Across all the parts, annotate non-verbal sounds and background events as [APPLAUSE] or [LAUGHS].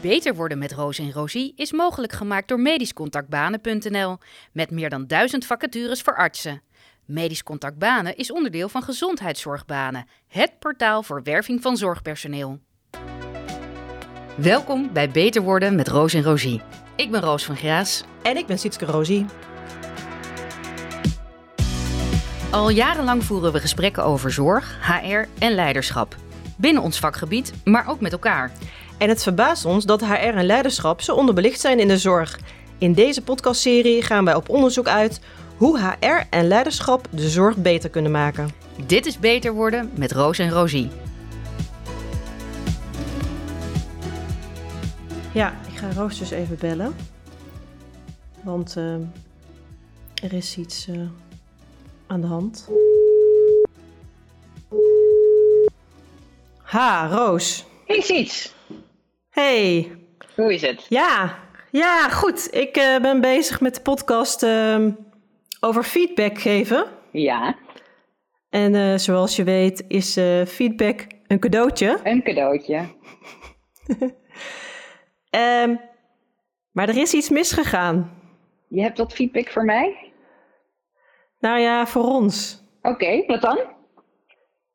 Beter worden met Roos en Rosie is mogelijk gemaakt door medischcontactbanen.nl met meer dan duizend vacatures voor artsen. Medisch Contact Banen is onderdeel van Gezondheidszorgbanen, het portaal voor werving van zorgpersoneel. Welkom bij Beter worden met Roos en Rosie. Ik ben Roos van Graas. En ik ben Sietske Rosie. Al jarenlang voeren we gesprekken over zorg, HR en leiderschap. Binnen ons vakgebied, maar ook met elkaar. En het verbaast ons dat HR en leiderschap zo onderbelicht zijn in de zorg. In deze podcastserie gaan wij op onderzoek uit hoe HR en leiderschap de zorg beter kunnen maken. Dit is Beter worden met Roos en Rosie. Ja, ik ga Roos dus even bellen. Want uh, er is iets uh, aan de hand. Ha, Roos. Is iets. Hey. Hoe is het? Ja, ja goed. Ik uh, ben bezig met de podcast uh, over feedback geven. Ja. En uh, zoals je weet is uh, feedback een cadeautje. Een cadeautje. um, [LAUGHS] maar er is iets misgegaan. Je hebt wat feedback voor mij? Nou ja, voor ons. Oké, okay, wat dan?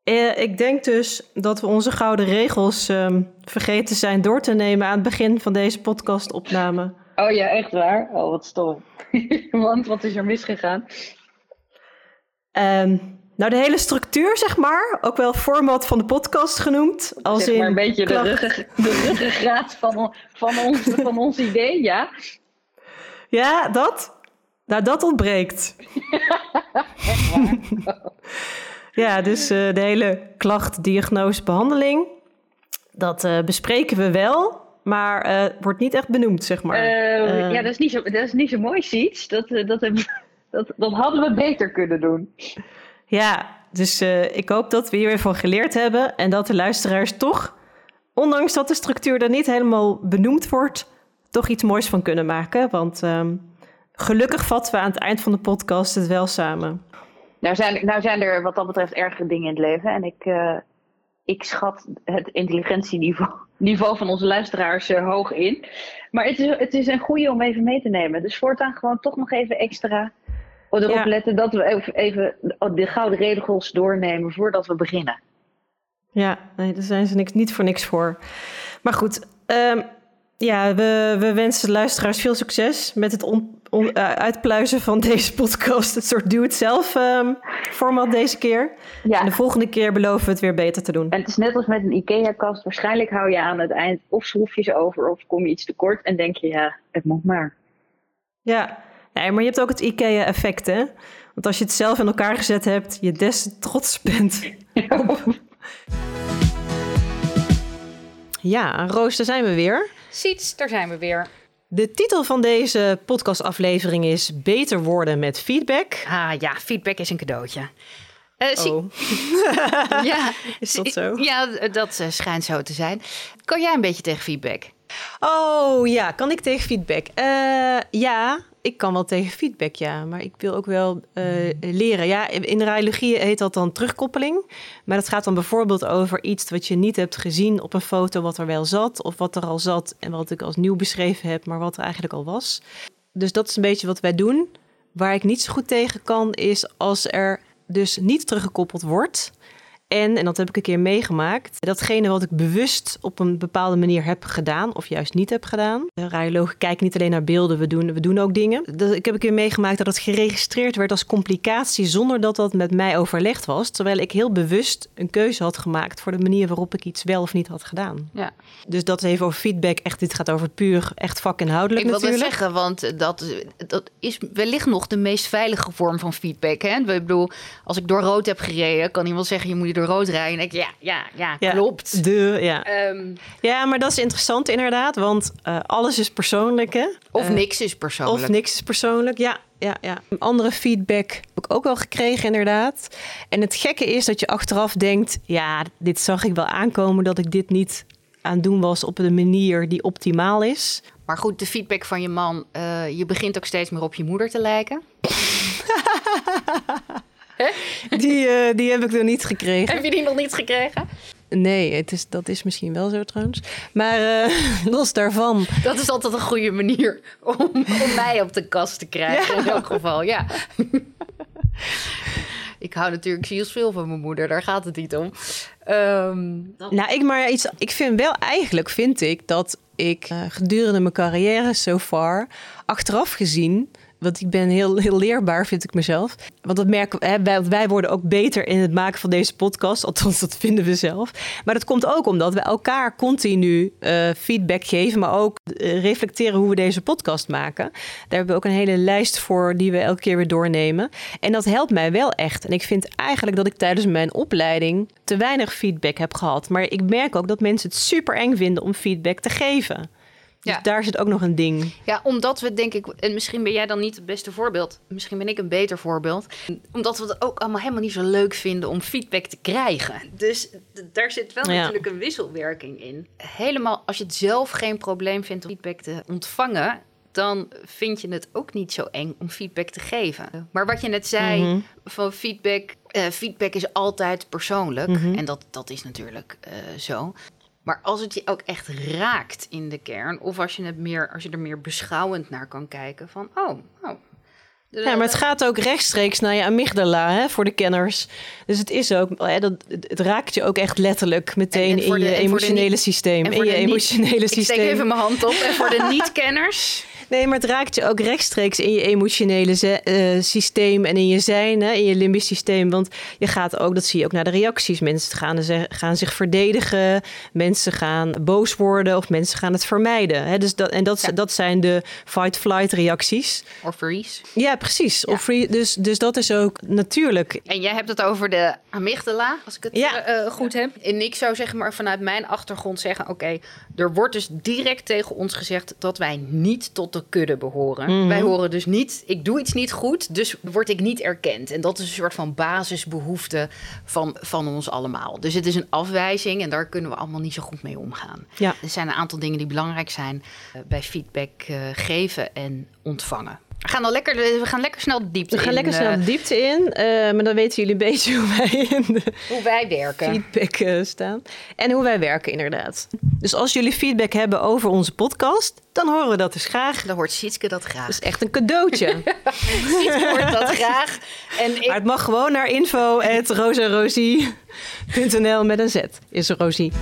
Uh, ik denk dus dat we onze gouden regels um, vergeten zijn door te nemen aan het begin van deze podcastopname. Oh ja, echt waar? Oh, wat stom. [LAUGHS] Want wat is er misgegaan? Um, nou, de hele structuur, zeg maar. Ook wel format van de podcast genoemd. Als zeg maar in een beetje de, de ruggengraat van, van, ons, van ons idee, ja? Ja, dat? Nou, dat ontbreekt. [LAUGHS] [LAUGHS] ja, dus uh, de hele klacht, diagnose, behandeling. Dat uh, bespreken we wel, maar uh, wordt niet echt benoemd, zeg maar. Uh, ja, dat is niet zo, dat is niet zo mooi, Siets. Dat, dat, dat, dat hadden we beter kunnen doen. Ja, dus ik hoop dat we hier weer van geleerd hebben. En dat de luisteraars toch, ondanks dat de structuur er niet helemaal benoemd wordt, toch iets moois van kunnen maken. Want um, gelukkig vatten we aan het eind van de podcast het wel samen. Nou zijn, nou zijn er wat dat betreft ergere dingen in het leven. En ik, uh, ik schat het intelligentieniveau [LAUGHS] niveau van onze luisteraars uh, hoog in. Maar het is, het is een goede om even mee te nemen. Dus voortaan gewoon toch nog even extra erop ja. letten dat we even, even de gouden regels doornemen voordat we beginnen. Ja, nee, daar zijn ze niks, niet voor niks voor. Maar goed, um, ja, we, we wensen de luisteraars veel succes met het on, on, uh, uitpluizen van [LAUGHS] deze podcast. Het soort do-it-zelf um, format deze keer. Ja. En de volgende keer beloven we het weer beter te doen. En het is net als met een IKEA-kast. Waarschijnlijk hou je aan het eind of schroefjes over of kom je iets tekort en denk je, ja, het moet maar. Ja, nee, maar je hebt ook het IKEA-effect, hè? Want als je het zelf in elkaar gezet hebt, je des te trots bent. [LAUGHS] Ja, Roos, daar zijn we weer. Siets, daar zijn we weer. De titel van deze podcastaflevering is Beter worden met feedback. Ah ja, feedback is een cadeautje. Uh, oh. [LAUGHS] ja, is dat zo? Ja, dat uh, schijnt zo te zijn. Kan jij een beetje tegen feedback? Oh ja, kan ik tegen feedback? Uh, ja, ik kan wel tegen feedback, ja. Maar ik wil ook wel uh, leren. Ja, in de radiologie heet dat dan terugkoppeling. Maar dat gaat dan bijvoorbeeld over iets wat je niet hebt gezien op een foto... wat er wel zat, of wat er al zat... en wat ik als nieuw beschreven heb, maar wat er eigenlijk al was. Dus dat is een beetje wat wij doen. Waar ik niet zo goed tegen kan, is als er dus niet teruggekoppeld wordt... En, en dat heb ik een keer meegemaakt, datgene wat ik bewust op een bepaalde manier heb gedaan, of juist niet heb gedaan. De radiologen kijken niet alleen naar beelden, we doen, we doen ook dingen. Ik heb een keer meegemaakt dat het geregistreerd werd als complicatie zonder dat dat met mij overlegd was. Terwijl ik heel bewust een keuze had gemaakt voor de manier waarop ik iets wel of niet had gedaan. Ja. Dus dat is even over feedback. Echt, dit gaat over puur echt vakinhoudelijk ik natuurlijk. Ik wil zeggen, want dat, dat is wellicht nog de meest veilige vorm van feedback. Hè? Ik bedoel, als ik door rood heb gereden, kan iemand zeggen, je moet je door rood rijden. En ik, ja, ja, ja, ja klopt. De, ja. Um, ja, maar dat is interessant inderdaad, want uh, alles is persoonlijk, hè? Of uh, niks is persoonlijk. Of niks is persoonlijk, ja. Ja, ja. Andere feedback heb ik ook wel gekregen, inderdaad. En het gekke is dat je achteraf denkt: ja, dit zag ik wel aankomen dat ik dit niet aan doen was op een manier die optimaal is. Maar goed, de feedback van je man, uh, je begint ook steeds meer op je moeder te lijken. [LAUGHS] die, uh, die heb ik nog niet gekregen. Heb je die nog niet gekregen? Nee, het is, dat is misschien wel zo trouwens. Maar uh, [LAUGHS] los daarvan. Dat is altijd een goede manier om, om mij op de kast te krijgen. In elk geval, ja. ik hou natuurlijk zielsveel van mijn moeder, daar gaat het niet om. Um, nou, ik maar iets. Ik vind wel eigenlijk vind ik dat ik uh, gedurende mijn carrière so far achteraf gezien want ik ben heel, heel leerbaar, vind ik mezelf. Want dat merken hè, wij, worden ook beter in het maken van deze podcast. Althans, dat vinden we zelf. Maar dat komt ook omdat we elkaar continu uh, feedback geven. Maar ook uh, reflecteren hoe we deze podcast maken. Daar hebben we ook een hele lijst voor die we elke keer weer doornemen. En dat helpt mij wel echt. En ik vind eigenlijk dat ik tijdens mijn opleiding te weinig feedback heb gehad. Maar ik merk ook dat mensen het super eng vinden om feedback te geven. Dus ja. daar zit ook nog een ding. Ja, omdat we denk ik, en misschien ben jij dan niet het beste voorbeeld, misschien ben ik een beter voorbeeld, omdat we het ook allemaal helemaal niet zo leuk vinden om feedback te krijgen. Dus daar zit wel natuurlijk een wisselwerking in. Helemaal als je het zelf geen probleem vindt om feedback te ontvangen, dan vind je het ook niet zo eng om feedback te geven. Maar wat je net zei mhm. van feedback, uh, feedback is altijd persoonlijk. Mhm. En dat, dat is natuurlijk uh, zo. Maar als het je ook echt raakt in de kern, of als je, het meer, als je er meer beschouwend naar kan kijken, van oh, oh ja, maar het gaat ook rechtstreeks naar je amygdala hè, voor de kenners. Dus het is ook, hè, dat, het raakt je ook echt letterlijk meteen in je emotionele systeem. In je emotionele systeem. Ik steek even mijn hand op. En voor de [LAUGHS] niet-kenners. Nee, maar het raakt je ook rechtstreeks in je emotionele uh, systeem en in je zijn, hè, in je limbisch systeem. Want je gaat ook, dat zie je ook naar de reacties. Mensen gaan, gaan zich verdedigen, mensen gaan boos worden of mensen gaan het vermijden. Hè. Dus dat, en dat, dat zijn de fight-flight reacties. Of freeze. Ja, precies. Of free, dus, dus dat is ook natuurlijk. En jij hebt het over de amygdala, als ik het ja. uh, goed heb. En ik zou zeggen, maar vanuit mijn achtergrond zeggen: oké, er wordt dus direct tegen ons gezegd dat wij niet tot de kudde behoren. Mhm. Wij horen dus niet, ik doe iets niet goed, dus word ik niet erkend. En dat is een soort van basisbehoefte van, van ons allemaal. Dus het is een afwijzing en daar kunnen we allemaal niet zo goed mee omgaan. Ja. Er zijn een aantal dingen die belangrijk zijn uh, bij feedback uh, geven en ontvangen. We gaan, al lekker, we gaan lekker snel de diepte in. We gaan lekker snel de eh. diepte in. Uh, maar dan weten jullie een beetje hoe wij in de hoe wij werken. feedback uh, staan. En hoe wij werken, inderdaad. Dus als jullie feedback hebben over onze podcast, dan horen we dat dus graag. Dan hoort Sietske dat graag. Dat is echt een cadeautje. [LAUGHS] Sietske hoort dat graag. En ik... Maar het mag gewoon naar info.rosarosie.nl met een Z. Is Rosie.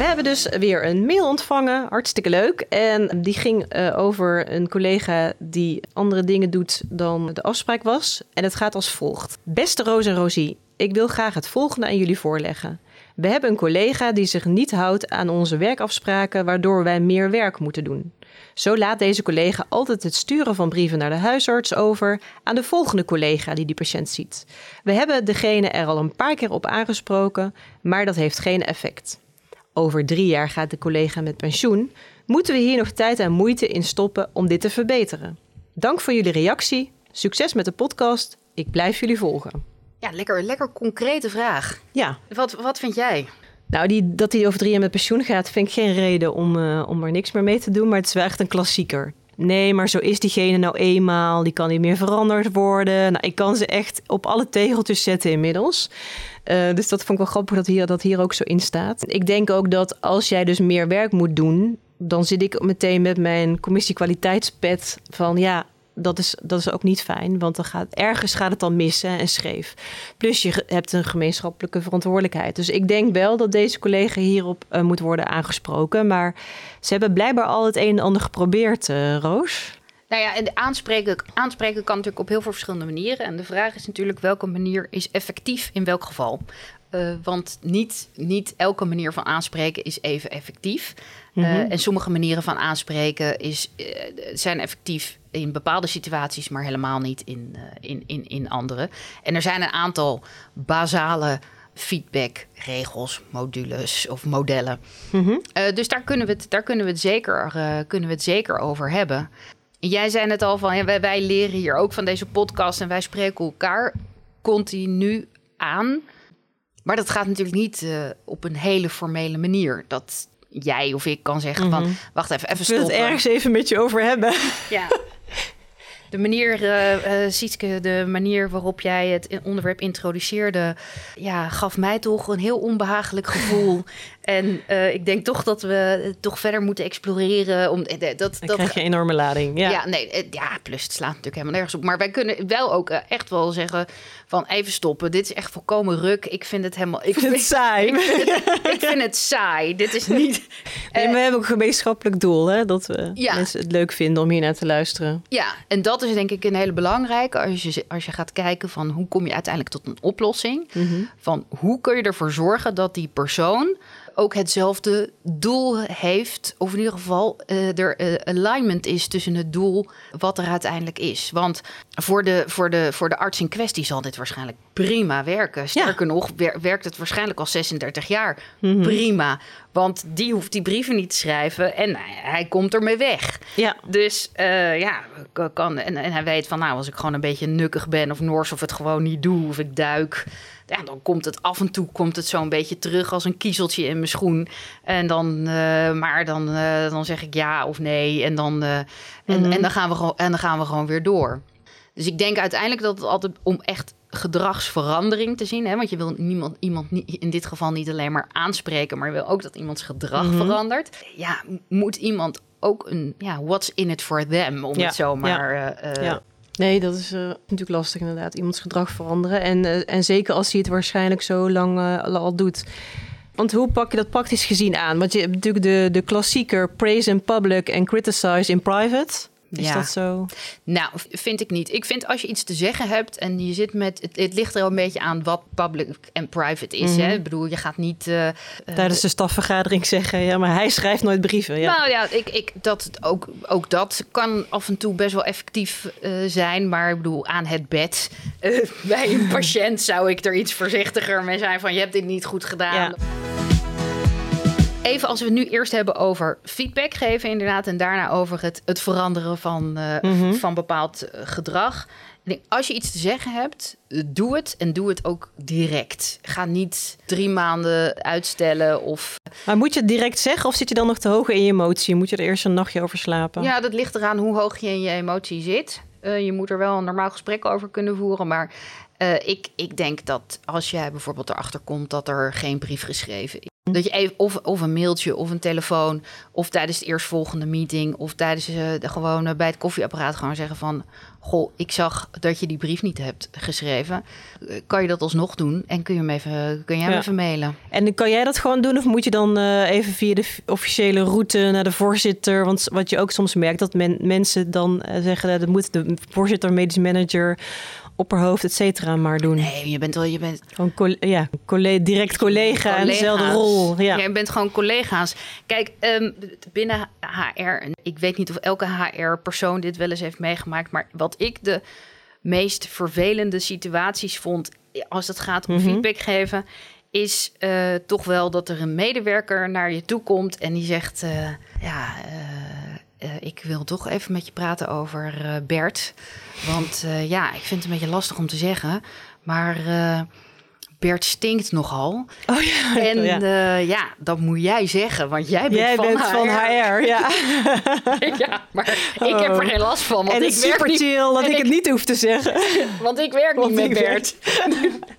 We hebben dus weer een mail ontvangen. Hartstikke leuk. En die ging uh, over een collega die andere dingen doet dan de afspraak was. En het gaat als volgt. Beste Roos en Rosie, ik wil graag het volgende aan jullie voorleggen. We hebben een collega die zich niet houdt aan onze werkafspraken, waardoor wij meer werk moeten doen. Zo laat deze collega altijd het sturen van brieven naar de huisarts over aan de volgende collega die die patiënt ziet. We hebben degene er al een paar keer op aangesproken, maar dat heeft geen effect over drie jaar gaat de collega met pensioen, moeten we hier nog tijd en moeite in stoppen om dit te verbeteren. Dank voor jullie reactie. Succes met de podcast. Ik blijf jullie volgen. Ja, lekker, lekker concrete vraag. Ja. Wat, wat vind jij? Nou, die, dat hij over drie jaar met pensioen gaat, vind ik geen reden om, uh, om er niks meer mee te doen. Maar het is wel echt een klassieker. Nee, maar zo is diegene nou eenmaal. Die kan niet meer veranderd worden. Nou, ik kan ze echt op alle tegeltjes zetten inmiddels. Uh, dus dat vond ik wel grappig dat hier, dat hier ook zo in staat. Ik denk ook dat als jij dus meer werk moet doen, dan zit ik meteen met mijn commissie kwaliteitspet van ja, dat is, dat is ook niet fijn, want dan gaat, ergens gaat het dan missen en scheef. Plus je hebt een gemeenschappelijke verantwoordelijkheid. Dus ik denk wel dat deze collega hierop uh, moet worden aangesproken. Maar ze hebben blijkbaar al het een en ander geprobeerd, uh, Roos. Nou ja, aanspreken, aanspreken kan natuurlijk op heel veel verschillende manieren. En de vraag is natuurlijk welke manier is effectief in welk geval. Uh, want niet, niet elke manier van aanspreken is even effectief. Uh, en sommige manieren van aanspreken is, uh, zijn effectief in bepaalde situaties, maar helemaal niet in, in, in, in andere. En er zijn een aantal basale feedbackregels, modules of modellen. Mm -hmm. dus daar kunnen we het, daar kunnen we het, zeker, kunnen we het zeker over hebben. Jij zei het al van, ja, wij, wij leren hier ook van deze podcast en wij spreken elkaar continu aan. Maar dat gaat natuurlijk niet uh, op een hele formele manier. Dat jij of ik kan zeggen van, mhm. wacht even, even stoppen. Ik wil het ergens even met je over hebben. Ja. De manier, uh, uh, Sietske, de manier waarop jij het onderwerp introduceerde, ja, gaf mij toch een heel onbehagelijk gevoel. [LAUGHS] en uh, ik denk toch dat we toch verder moeten exploreren. Om, dat, dat, Dan krijg je een enorme lading. Ja. ja, nee, ja, plus het slaat natuurlijk helemaal nergens op. Maar wij kunnen wel ook echt wel zeggen van even stoppen. Dit is echt volkomen ruk. Ik vind het helemaal... Ik vind het saai. Ik vind het, [LAUGHS] ik vind het saai. Dit is niet... [LAUGHS] Nee, we hebben ook een gemeenschappelijk doel, hè? Dat we ja. mensen het leuk vinden om hier naar te luisteren. Ja, en dat is denk ik een hele belangrijke. Als je, als je gaat kijken van hoe kom je uiteindelijk tot een oplossing. Mhm. Van hoe kun je ervoor zorgen dat die persoon ook hetzelfde doel heeft. Of in ieder geval uh, er uh, alignment is tussen het doel wat er uiteindelijk is. Want voor de, voor, de, voor de arts in kwestie zal dit waarschijnlijk prima werken. Sterker nog, werkt het waarschijnlijk al 36 jaar Mhm. prima. Want die hoeft die brieven niet te schrijven en hij komt ermee weg. Ja. Dus uh, ja, kan, en, en hij weet van nou, als ik gewoon een beetje nukkig ben of nors of het gewoon niet doe of ik duik ja, dan komt het af en toe komt het zo een beetje terug als een kiezeltje in mijn schoen. En dan, uh, maar dan, uh, dan zeg ik ja of nee. En dan, uh, en, mm -hmm. en, dan gaan we gewoon, en dan gaan we gewoon weer door. Dus ik denk uiteindelijk dat het altijd om echt gedragsverandering te zien. Hè? Want je wil niemand, iemand niet, in dit geval niet alleen maar aanspreken, maar je wil ook dat iemands gedrag Mhm. mm -hmm. verandert. Ja, moet iemand ook een ja, what's in it for them, om Ja, het zo maar. ja, eh, ja. Nee, dat is uh, natuurlijk lastig inderdaad. Iemands gedrag veranderen. En, uh, en zeker als hij het waarschijnlijk zo lang uh, al doet. Want hoe pak je dat praktisch gezien aan? Want je hebt natuurlijk de, de klassieker praise in public en criticize in private. Is Ja. dat zo? Nou, vind ik niet. Ik vind als je iets te zeggen hebt en je zit met. Het, het ligt er wel een beetje aan wat public en private is. Mhm. hè? Ik bedoel, je gaat niet. eh, eh, Tijdens de stafvergadering zeggen, ja, maar hij schrijft nooit brieven. Ja. Nou ja, ik, ik, dat, ook, ook dat kan af en toe best wel effectief eh, zijn. Maar ik bedoel, aan het bed bij een [LAUGHS] patiënt zou ik er iets voorzichtiger mee zijn. Van je hebt dit niet goed gedaan. Ja. Even als we het nu eerst hebben over feedback geven, inderdaad. En daarna over het, het veranderen van, eh, Mhm. van bepaald eh, gedrag. Als je iets te zeggen hebt, eh, doe het en doe het ook direct. Ga niet drie maanden uitstellen of Maar moet je het direct zeggen of zit je dan nog te hoog in je emotie? Moet je er eerst een nachtje over slapen? Ja, dat ligt eraan hoe hoog je in je emotie zit. Je moet er wel een normaal gesprek over kunnen voeren. Maar ik, ik denk dat als jij bijvoorbeeld erachter komt dat er geen brief geschreven is. Dat je even, of, of een mailtje of een telefoon. Of tijdens de eerstvolgende meeting. Of tijdens eh, de gewone bij het koffieapparaat gewoon zeggen van. Goh, ik zag dat je die brief niet hebt geschreven. Eh, Kan je dat alsnog doen? En kun je hem even, kun jij hem Ja. even mailen? En kan jij dat gewoon doen of moet je dan eh, even via de officiële route naar de voorzitter? Want wat je ook soms merkt, dat men, mensen dan zeggen dat moet de voorzitter, medisch manager, opperhoofd, et cetera, maar doen. Nee, je bent wel, je bent Gewoon coll- ja, colle- direct collega en dezelfde rol. Ja. Je bent gewoon collega's. Kijk, ehm, binnen HR, en ik weet niet of elke HR-persoon dit wel eens heeft meegemaakt, maar wat ik de meest vervelende situaties vond als het gaat om Mhm. feedback geven, is eh, toch wel dat er een medewerker naar je toe komt en die zegt: eh, Ja, eh, eh, ik wil toch even met je praten over eh, Bert. Want eh, ja, ik vind het een beetje lastig om te zeggen, maar. Eh, Bert stinkt nogal. Oh ja. [LAUGHS] En ja. ja. ja, dat moet jij zeggen, want jij bent, Jij van, bent HR. van HR, ja. [LAUGHS] ja, maar ik heb er geen last van, want en ik super niet, chill dat ik ik- het niet hoef te zeggen. [LAUGHS] want ik werk Want niet met Bert.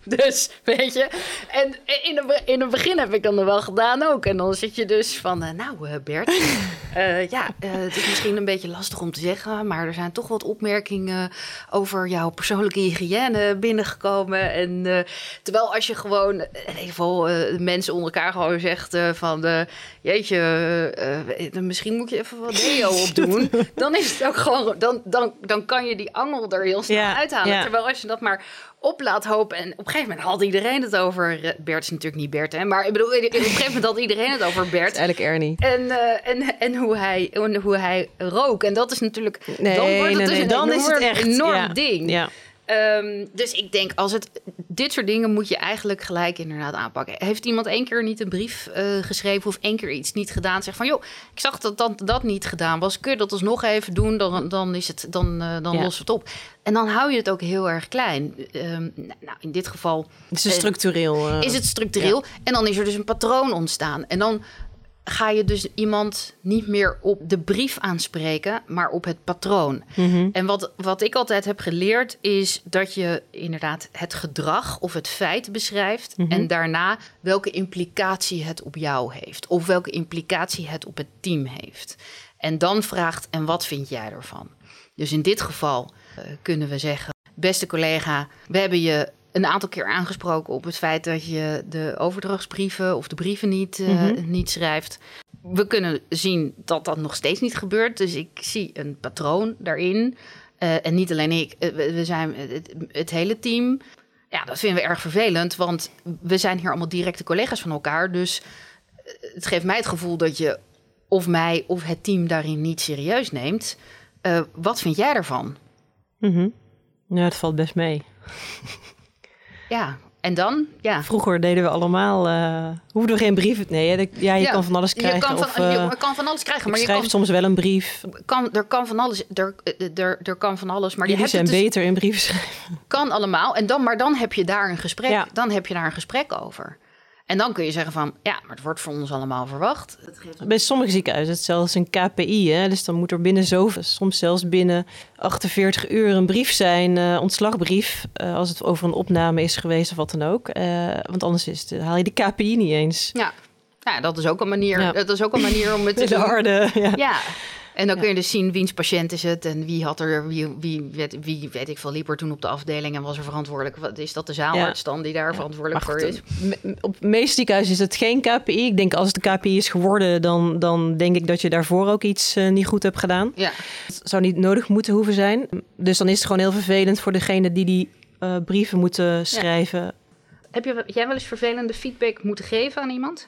dus, weet je. En in het, in het begin heb ik dan nog wel gedaan ook. En dan zit je dus van, eh, nou eh, Bert, eh, ja, eh, het is misschien een beetje lastig om te zeggen, maar er zijn toch wat opmerkingen over jouw persoonlijke hygiëne binnengekomen. En eh, als je gewoon, eh, in ieder geval eh, mensen onder elkaar gewoon zegt eh, van, jeetje, misschien moet je even wat deo [LAUGHS] opdoen. dan is het ook gewoon, dan, dan, dan kan je die angel er heel snel uithalen. Terwijl als je dat maar op laat hopen. En op een gegeven moment had iedereen het over. Bert is natuurlijk niet Bert, hè? Maar ik bedoel, op een gegeven moment had iedereen het over Bert. [LAUGHS] Eigenlijk Ernie. En, en, en, hoe hij, en hoe hij rook. En dat is natuurlijk. Nee, dan wordt het nee, dus nee, een dan is het enorm- echt enorm ja, ding. Ja. Ehm, dus ik denk, als het, dit soort dingen moet je eigenlijk gelijk inderdaad aanpakken. Heeft iemand één keer niet een brief eh, geschreven of één keer iets niet gedaan? Zeg van, joh, ik zag dat dat, dat niet gedaan was. Kun je dat alsnog even doen? Dan, dan, is het, dan, eh, dan Ja. lost het op. En dan hou je het ook heel erg klein. Ehm, nou, in dit geval Het is Eh, structureel. eh, is het structureel. En dan is er dus een patroon ontstaan. En dan ga je dus iemand niet meer op de brief aanspreken, maar op het patroon. Mhm. En wat, wat ik altijd heb geleerd is dat je inderdaad het gedrag of het feit beschrijft Mhm. en daarna welke implicatie het op jou heeft of welke implicatie het op het team heeft. En dan vraagt en wat vind jij ervan? Dus in dit geval eh, kunnen we zeggen, beste collega, we hebben je een aantal keer aangesproken op het feit dat je de overdrachtsbrieven of de brieven niet, eh, Mhm. niet schrijft. We kunnen zien dat dat nog steeds niet gebeurt. Dus ik zie een patroon daarin. Eh, en niet alleen ik, eh, we, zijn het, het hele team. Ja, dat vinden we erg vervelend, want we zijn hier allemaal directe collega's van elkaar. Dus het geeft mij het gevoel dat je of mij of het team daarin niet serieus neemt. Wat vind jij ervan? Mhm. Ja, het valt best mee. [LAUGHS] Ja, en dan? Ja. Vroeger deden we allemaal... eh hoefden we geen brieven... Nee, hè, ja, je Ja, kan van alles Je krijgen. kan van, of, eh, je kan van alles krijgen, maar je schrijf kan, soms wel een brief. kan, er kan van alles. Er, er, er kan van alles, maar je hebt zijn het dus- beter in brieven schrijven. kan allemaal. En dan, maar dan heb je daar een gesprek. Ja. Dan heb je daar een gesprek over. En dan kun je zeggen van, ja, maar het wordt voor ons allemaal verwacht. Het geeft Bij sommige ziekenhuizen is het zelfs een KPI. Hè? Dus dan moet er binnen zoveel, soms zelfs binnen 48 uur een brief zijn, eh, ontslagbrief, eh, als het over een opname is geweest of wat dan ook. Eh, want anders is het, haal je de KPI niet eens. Ja. ja, dat is ook een manier. Ja. Dat is ook een manier om het [LAUGHS] te De doen. harde, ja. Ja. En dan kun je dus zien wiens patiënt is het en wie had er, wie, wie, weet, wie weet ik veel, liep er toen op de afdeling en was er verantwoordelijk. Wat is dat de zaalarts dan die daar verantwoordelijk voor is? Op de meeste ziekenhuizen is het geen KPI. Ik denk als het de KPI is geworden, dan, dan denk ik dat je daarvoor ook iets eh, niet goed hebt gedaan. Ja. Het zou niet nodig moeten hoeven zijn. Dus dan is het gewoon heel vervelend voor degene die die eh, brieven moeten schrijven. Heb je, jij wel eens vervelende feedback moeten geven aan iemand?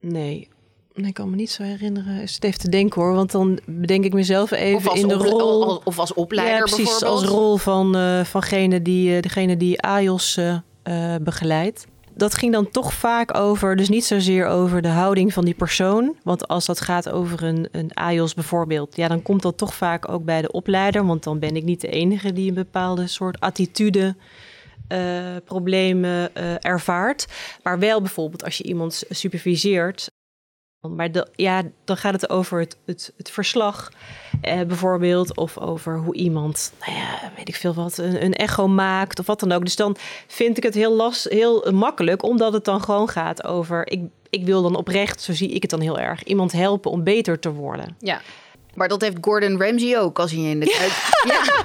Nee. Nee, ik kan me niet zo herinneren. Is het even te denken hoor, want dan bedenk ik mezelf even in de rol. of- als opleider ja, precies. Als rol van eh vangene die, eh, degene die AJOS eh, begeleidt. Dat ging dan toch vaak over, dus niet zozeer over de houding van die persoon. Want als dat gaat over een, een AJOS bijvoorbeeld, ja, dan komt dat toch vaak ook bij de opleider. Want dan ben ik niet de enige die een bepaalde soort attitude problemen ervaart. Maar wel bijvoorbeeld als je iemand superviseert. Maar de, ja, dan gaat het over het, het, het verslag eh, bijvoorbeeld. Of over hoe iemand, nou ja, weet ik veel wat, een, een echo maakt of wat dan ook. Dus dan vind ik het heel, last, heel makkelijk, omdat het dan gewoon gaat over... Ik, ik wil dan oprecht, zo zie ik het dan heel erg, iemand helpen om beter te worden. Ja. Maar dat heeft Gordon Ramsay ook als hij in de [LAUGHS] keuken... ja.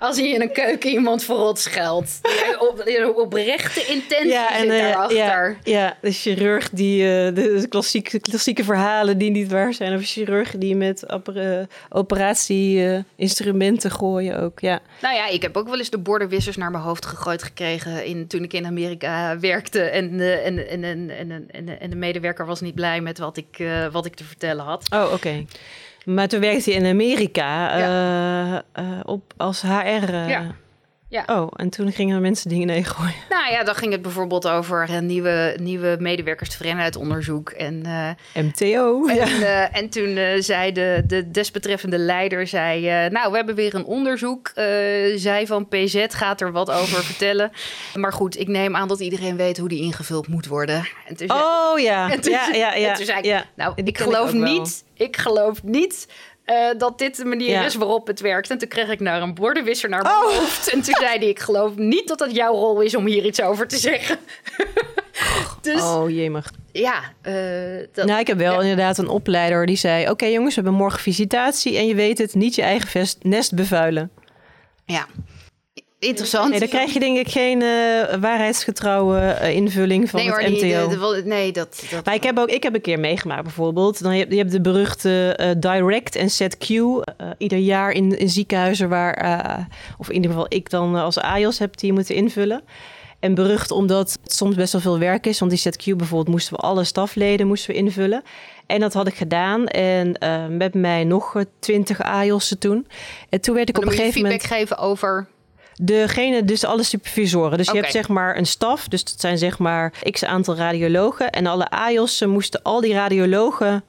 Als hij in een keuken iemand verrot scheldt. Op, oprechte intentie zit eh, daarachter. ja, ja, de chirurg die eh, de klassieke, klassieke verhalen die niet waar zijn. Of chirurgen die met operatieinstrumenten gooien ook. Ja. Nou ja, ik heb ook wel eens de bordenwissers naar mijn hoofd gegooid gekregen in, toen ik in Amerika werkte. En, de- en, en, en, en, en, de medewerker was niet blij met wat ik, eh, wat ik te vertellen had. Oh, oké. Maar toen werkte hij in Amerika eh, eh, op, als HR. eh. Ja. Ja. Oh, en toen gingen mensen dingen nee gooien. Nou ja, dan ging het bijvoorbeeld over een nieuwe, nieuwe medewerkerstevredenheidsonderzoek. En, eh, MTO. en, Ja. eh, en toen eh, zei de, de desbetreffende leider, zei, eh, nou, we hebben weer een onderzoek. Eh, zij van PZ gaat er wat over vertellen. [LAUGHS] Maar goed, ik neem aan dat iedereen weet hoe die ingevuld moet worden. En toen zei- Oh ja. [LAUGHS] En toen, ja, ja, ja, en toen zei ik, ja. nou, Die ik geloof wel. niet, ik geloof niet eh, dat dit de manier Ja. is waarop het werkt. En toen kreeg ik naar een bordenwisser naar mijn Oh. hoofd. En toen zei hij, ik geloof niet dat het jouw rol is om hier iets over te zeggen. [LAUGHS] dus Oh jemig. ja, eh, dat, Nou, ik heb wel ja. inderdaad een opleider die zei... Oké jongens, we hebben morgen visitatie en je weet het, niet je eigen vest, nest bevuilen. ja. Interessant. Nee, dan krijg je denk ik geen eh, waarheidsgetrouwe eh, invulling van nee, het MTO. die- de- de- wel- nee, dat... dat Maar ik heb ook ik heb een keer meegemaakt bijvoorbeeld. Dan heb je hebt de beruchte eh, Direct en Set Q. eh, ieder jaar in, in ziekenhuizen waar, of in ieder geval ik dan als AIOS heb die moeten invullen. En berucht omdat het soms best wel veel werk is. Want die Set Q bijvoorbeeld moesten we alle stafleden moesten we invullen. En dat had ik gedaan. En met mij nog twintig AIOS'en toen. En toen werd ik op een je gegeven feedback moment... geven over... Degene, dus alle supervisoren. Dus je hebt zeg maar een staf. Dus dat zijn zeg maar x aantal radiologen. En alle AIOS'en moesten al die radiologen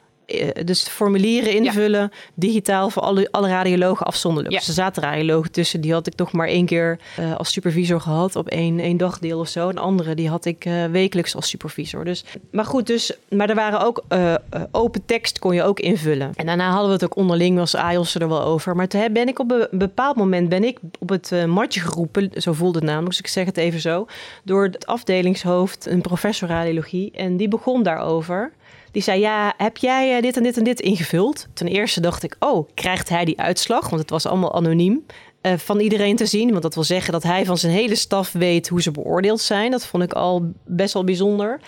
dus formulieren invullen, digitaal voor alle, alle radiologen afzonderlijk. Ja. Dus er zaten radiologen tussen, die had ik nog maar één keer eh, als supervisor gehad op één, één dagdeel of zo. En andere die had ik eh, wekelijks als supervisor. Dus, maar goed, dus, maar er waren ook eh, eh, open tekst kon je ook invullen. En daarna hadden we het ook onderling, was AIOS er wel over. Maar toen ben ik op een bepaald moment ben ik op het eh, matje geroepen, zo voelde het namelijk, dus ik zeg het even zo, door het afdelingshoofd, een professor radiologie. En die begon daarover. Die zei, ja, heb jij eh, dit en dit en dit ingevuld? Ten eerste dacht ik, oh, krijgt hij die uitslag? Want het was allemaal anoniem. eh, van iedereen te zien. Want dat wil zeggen dat hij van zijn hele staf weet hoe ze beoordeeld zijn. Dat vond ik al best wel bijzonder.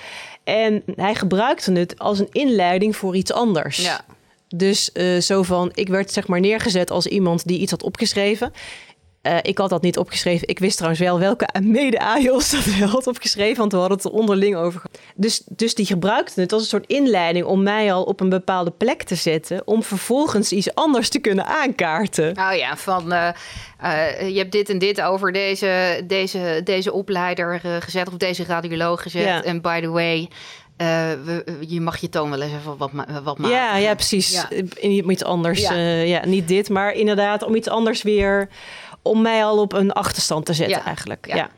En hij gebruikte het als een inleiding voor iets anders. Ja. Dus eh, zo van, ik werd zeg maar neergezet als iemand die iets had opgeschreven. Eh, ik had dat niet opgeschreven. Ik wist trouwens wel welke [LAUGHS] mede-AIOS dat wel had opgeschreven, want we hadden het er onderling over. Dus, dus die gebruikte het als een soort inleiding om mij al op een bepaalde plek te zetten, om vervolgens iets anders te kunnen aankaarten. Oh ja, van eh, eh, je hebt dit en dit over deze, deze, deze opleider gezet of deze radioloog gezet. Ja. En by the way, je mag je toon wel eens even wat, ma- wat maken. Ja, ja, precies. Ja. Iets anders. Ja, niet dit, maar inderdaad om iets anders weer, om mij al op een achterstand te zetten Ja. eigenlijk. Ja. Ja.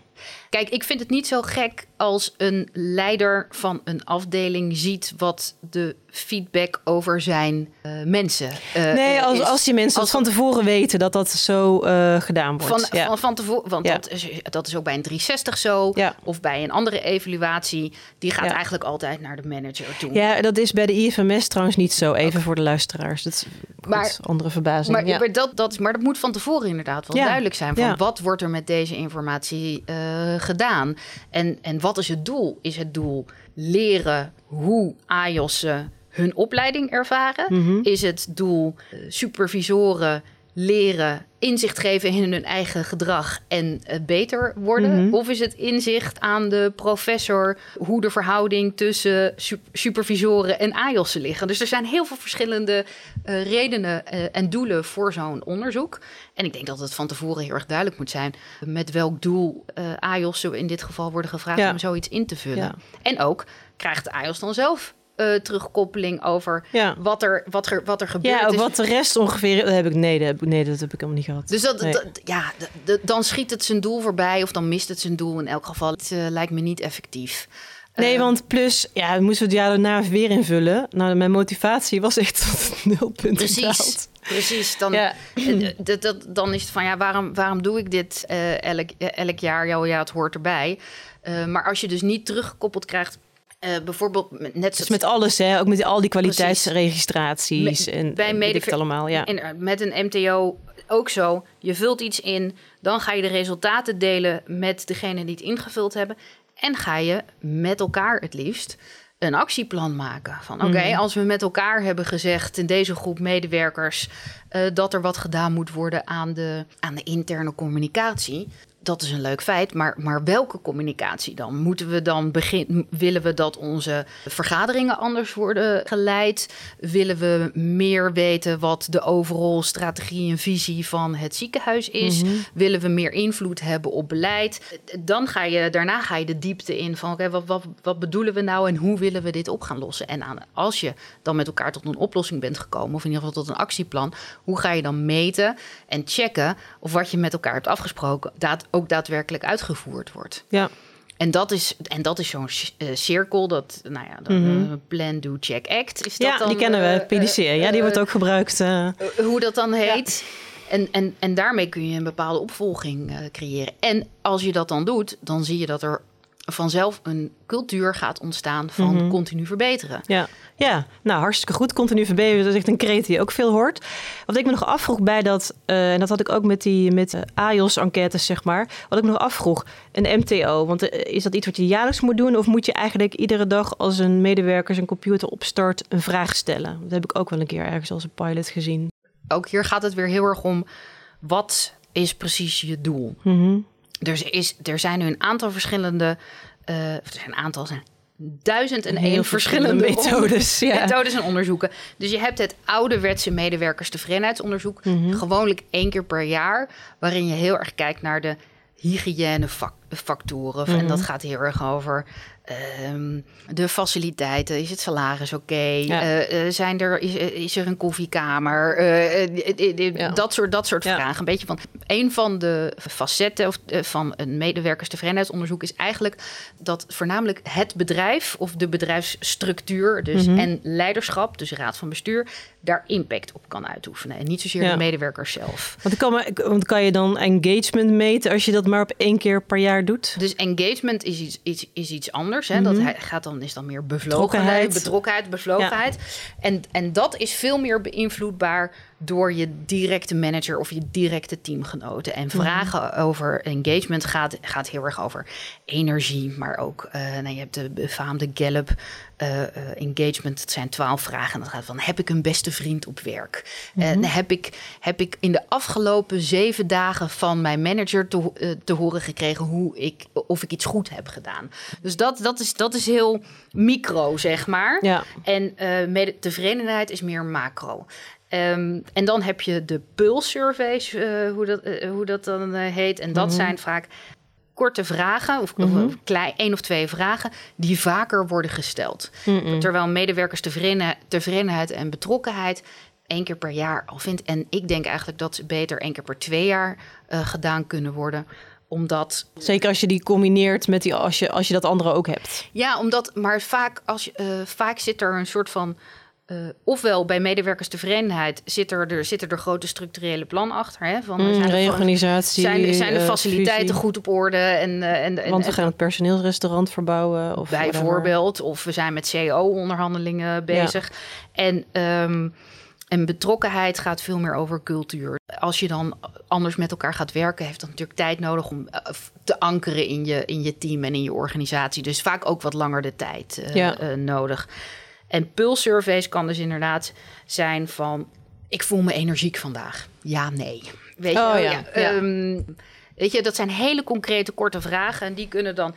Kijk, ik vind het niet zo gek als een leider van een afdeling ziet wat de feedback over zijn eh, mensen. eh, Nee, eh, als, is. als die mensen Als- van tevoren weten dat dat zo gedaan wordt. Van, ja. van, van tevoren, want Ja. dat, is, dat is ook bij een 360 zo. Ja. Of bij een andere evaluatie. Die gaat eigenlijk altijd naar de manager toe. ja, dat is bij de IFMS trouwens niet zo. Even voor de luisteraars. Dat is goed, Maar- andere verbazing. Maar, dat, dat, maar dat moet van tevoren inderdaad wel duidelijk zijn. Van. Wat wordt er met deze informatie gedaan? En, en wat is het doel? Is het doel leren hoe AJOS'en hun opleiding ervaren? Mhm. Is het doel eh, supervisoren leren inzicht geven in hun eigen gedrag en eh, beter worden? Mhm. Of is het inzicht aan de professor hoe de verhouding tussen su- supervisoren en AJOS'en liggen? Dus er zijn heel veel verschillende eh, redenen eh, en doelen voor zo'n onderzoek. En ik denk dat het van tevoren heel erg duidelijk moet zijn met welk doel AJOS'en in dit geval worden gevraagd Ja. om zoiets in te vullen. Ja. En ook krijgt de AJOS dan zelf eh, terugkoppeling over Ja. wat, er, wat, er, wat er gebeurt. Ja, ook wat de rest ongeveer... Heb ik, nee, dat heb, ik- nee, dat heb ik helemaal niet gehad. Dus dat, Nee. dat- ja, dan schiet het zijn doel voorbij of dan mist het zijn doel in elk geval. Het eh, lijkt me niet effectief. Nee, Eh, want plus, ja, we moesten het jaar daarna weer invullen. Nou, mijn motivatie was echt [LAUGHS] tot het nulpunt Precies, gedaald. precies. Dan, Ja. eh, dat, dat, dan is het van ja, waarom, waarom doe ik dit elk, elk jaar? Ja, ja, het hoort erbij. Maar als je dus niet teruggekoppeld krijgt, eh, bijvoorbeeld met- net Dus met alles, hè, ook met al die kwaliteitsregistraties Me- en bij en het allemaal. Ja. in- met een MTO ook zo. Je vult iets in, dan ga je de resultaten delen met degene die het ingevuld hebben. En ga je met elkaar het liefst een actieplan maken. Van oké, Mhm. als we met elkaar hebben gezegd in deze groep medewerkers eh, dat er wat gedaan moet worden aan de, aan de interne communicatie. Dat is een leuk feit, maar, maar welke communicatie dan? Moeten we dan beginnen? Willen we dat onze vergaderingen anders worden geleid? Willen we meer weten wat de overall strategie en visie van het ziekenhuis is? Willen we meer invloed hebben op beleid? Dan ga je daarna ga je de diepte in van oké, wat, wat, wat bedoelen we nou en hoe willen we dit op gaan lossen? En aan, als je dan met elkaar tot een oplossing bent gekomen, of in ieder geval tot een actieplan, hoe ga je dan meten en checken of wat je met elkaar hebt afgesproken daad, ook daadwerkelijk uitgevoerd wordt? ja. En dat is, en dat is zo'n eh, cirkel, dat, nou ja, dan, Mhm. eh, plan, do, check, act. Is dat ja, dan, die kennen we, eh, PDC. ja, die wordt ook gebruikt. hoe dat dan heet. En, en, en daarmee kun je een bepaalde opvolging creëren. En als je dat dan doet, dan zie je dat er vanzelf een cultuur gaat ontstaan van Mhm. continu verbeteren. Ja. ja, nou hartstikke goed. Continu verbeteren, dat is echt een kreet die je ook veel hoort. Wat ik me nog afvroeg bij dat, eh, en dat had ik ook met die met AIOS-enquêtes, zeg maar. Wat ik me nog afvroeg, een MTO. Want eh, is dat iets wat je jaarlijks moet doen? Of moet je eigenlijk iedere dag als een medewerker zijn computer opstart een vraag stellen? Dat heb ik ook wel een keer ergens als een pilot gezien. Ook hier gaat het weer heel erg om, wat is precies je doel? Mhm. Er, is, er zijn nu een aantal verschillende, of er zijn een aantal, zijn duizend en één verschillende verschillende methodes, ja. methodes en onderzoeken. Dus je hebt het ouderwetse medewerkerstevredenheidsonderzoek, Mhm. gewoonlijk één keer per jaar, waarin je heel erg kijkt naar de hygiënefactoren. factoren. En dat gaat heel erg over Ehm, de faciliteiten, is het salaris oké? Eh, eh, zijn er, is, eh, is, er een koffiekamer? Dat soort, dat soort vragen. Een beetje van een van de facetten of, van een medewerkerstevredenheidsonderzoek is eigenlijk dat voornamelijk het bedrijf of de bedrijfsstructuur, dus mhm. en leiderschap, dus raad van bestuur, daar impact op kan uitoefenen. En niet zozeer de medewerkers zelf. Want kan, want kan je dan engagement meten als je dat maar op één keer per jaar doet? Dus engagement is iets, iets, is iets anders. Hè? Dat mhm. gaat dan, is dan meer bevlogenheid, betrokkenheid, bevlogenheid. En, en dat is veel meer beïnvloedbaar door je directe manager of je directe teamgenoten. En mhm. vragen over engagement gaat, gaat heel erg over energie, maar ook, uh, nou, je hebt de befaamde Gallup uh, engagement. Het zijn twaalf vragen. En dat gaat van: heb ik een beste vriend op werk? En mhm. heb, ik, heb ik in de afgelopen zeven dagen van mijn manager te, te horen gekregen hoe ik, of ik iets goed heb gedaan? Dus dat, dat, is, dat is heel micro, zeg maar. Ja. En tevredenheid is meer macro. Um, en dan heb je de pulse surveys, uh, hoe, dat, uh, hoe dat dan heet. En dat mhm. zijn vaak korte vragen, of, mm -hmm. of klein, één of twee vragen, die vaker worden gesteld. Mm Terwijl medewerkers tevredenheid en betrokkenheid één keer per jaar al vindt. En ik denk eigenlijk dat ze beter één keer per twee jaar gedaan kunnen worden omdat... Zeker als je die combineert met die, als je, als je dat andere ook hebt. Ja, omdat, maar vaak, als je, vaak zit er een soort van uh, ofwel bij medewerkerstevredenheid zit er, er, zitten er grote structurele plan achter. Hè, van, mm, zijn reorganisatie. Zijn, zijn de eh, faciliteiten goed op orde? En, uh, en, Want we gaan het personeelsrestaurant verbouwen. Of bijvoorbeeld. Of we zijn met CEO-onderhandelingen bezig. En, um, en betrokkenheid gaat veel meer over cultuur. Als je dan anders met elkaar gaat werken, heeft dat natuurlijk tijd nodig om te ankeren in je, in je team en in je organisatie. Dus vaak ook wat langer de tijd nodig. En pulsurveys kan dus inderdaad zijn van... ik voel me energiek vandaag. Ja, nee. Weet je, oh, ja. Ehm, weet je, dat zijn hele concrete korte vragen... en die kunnen dan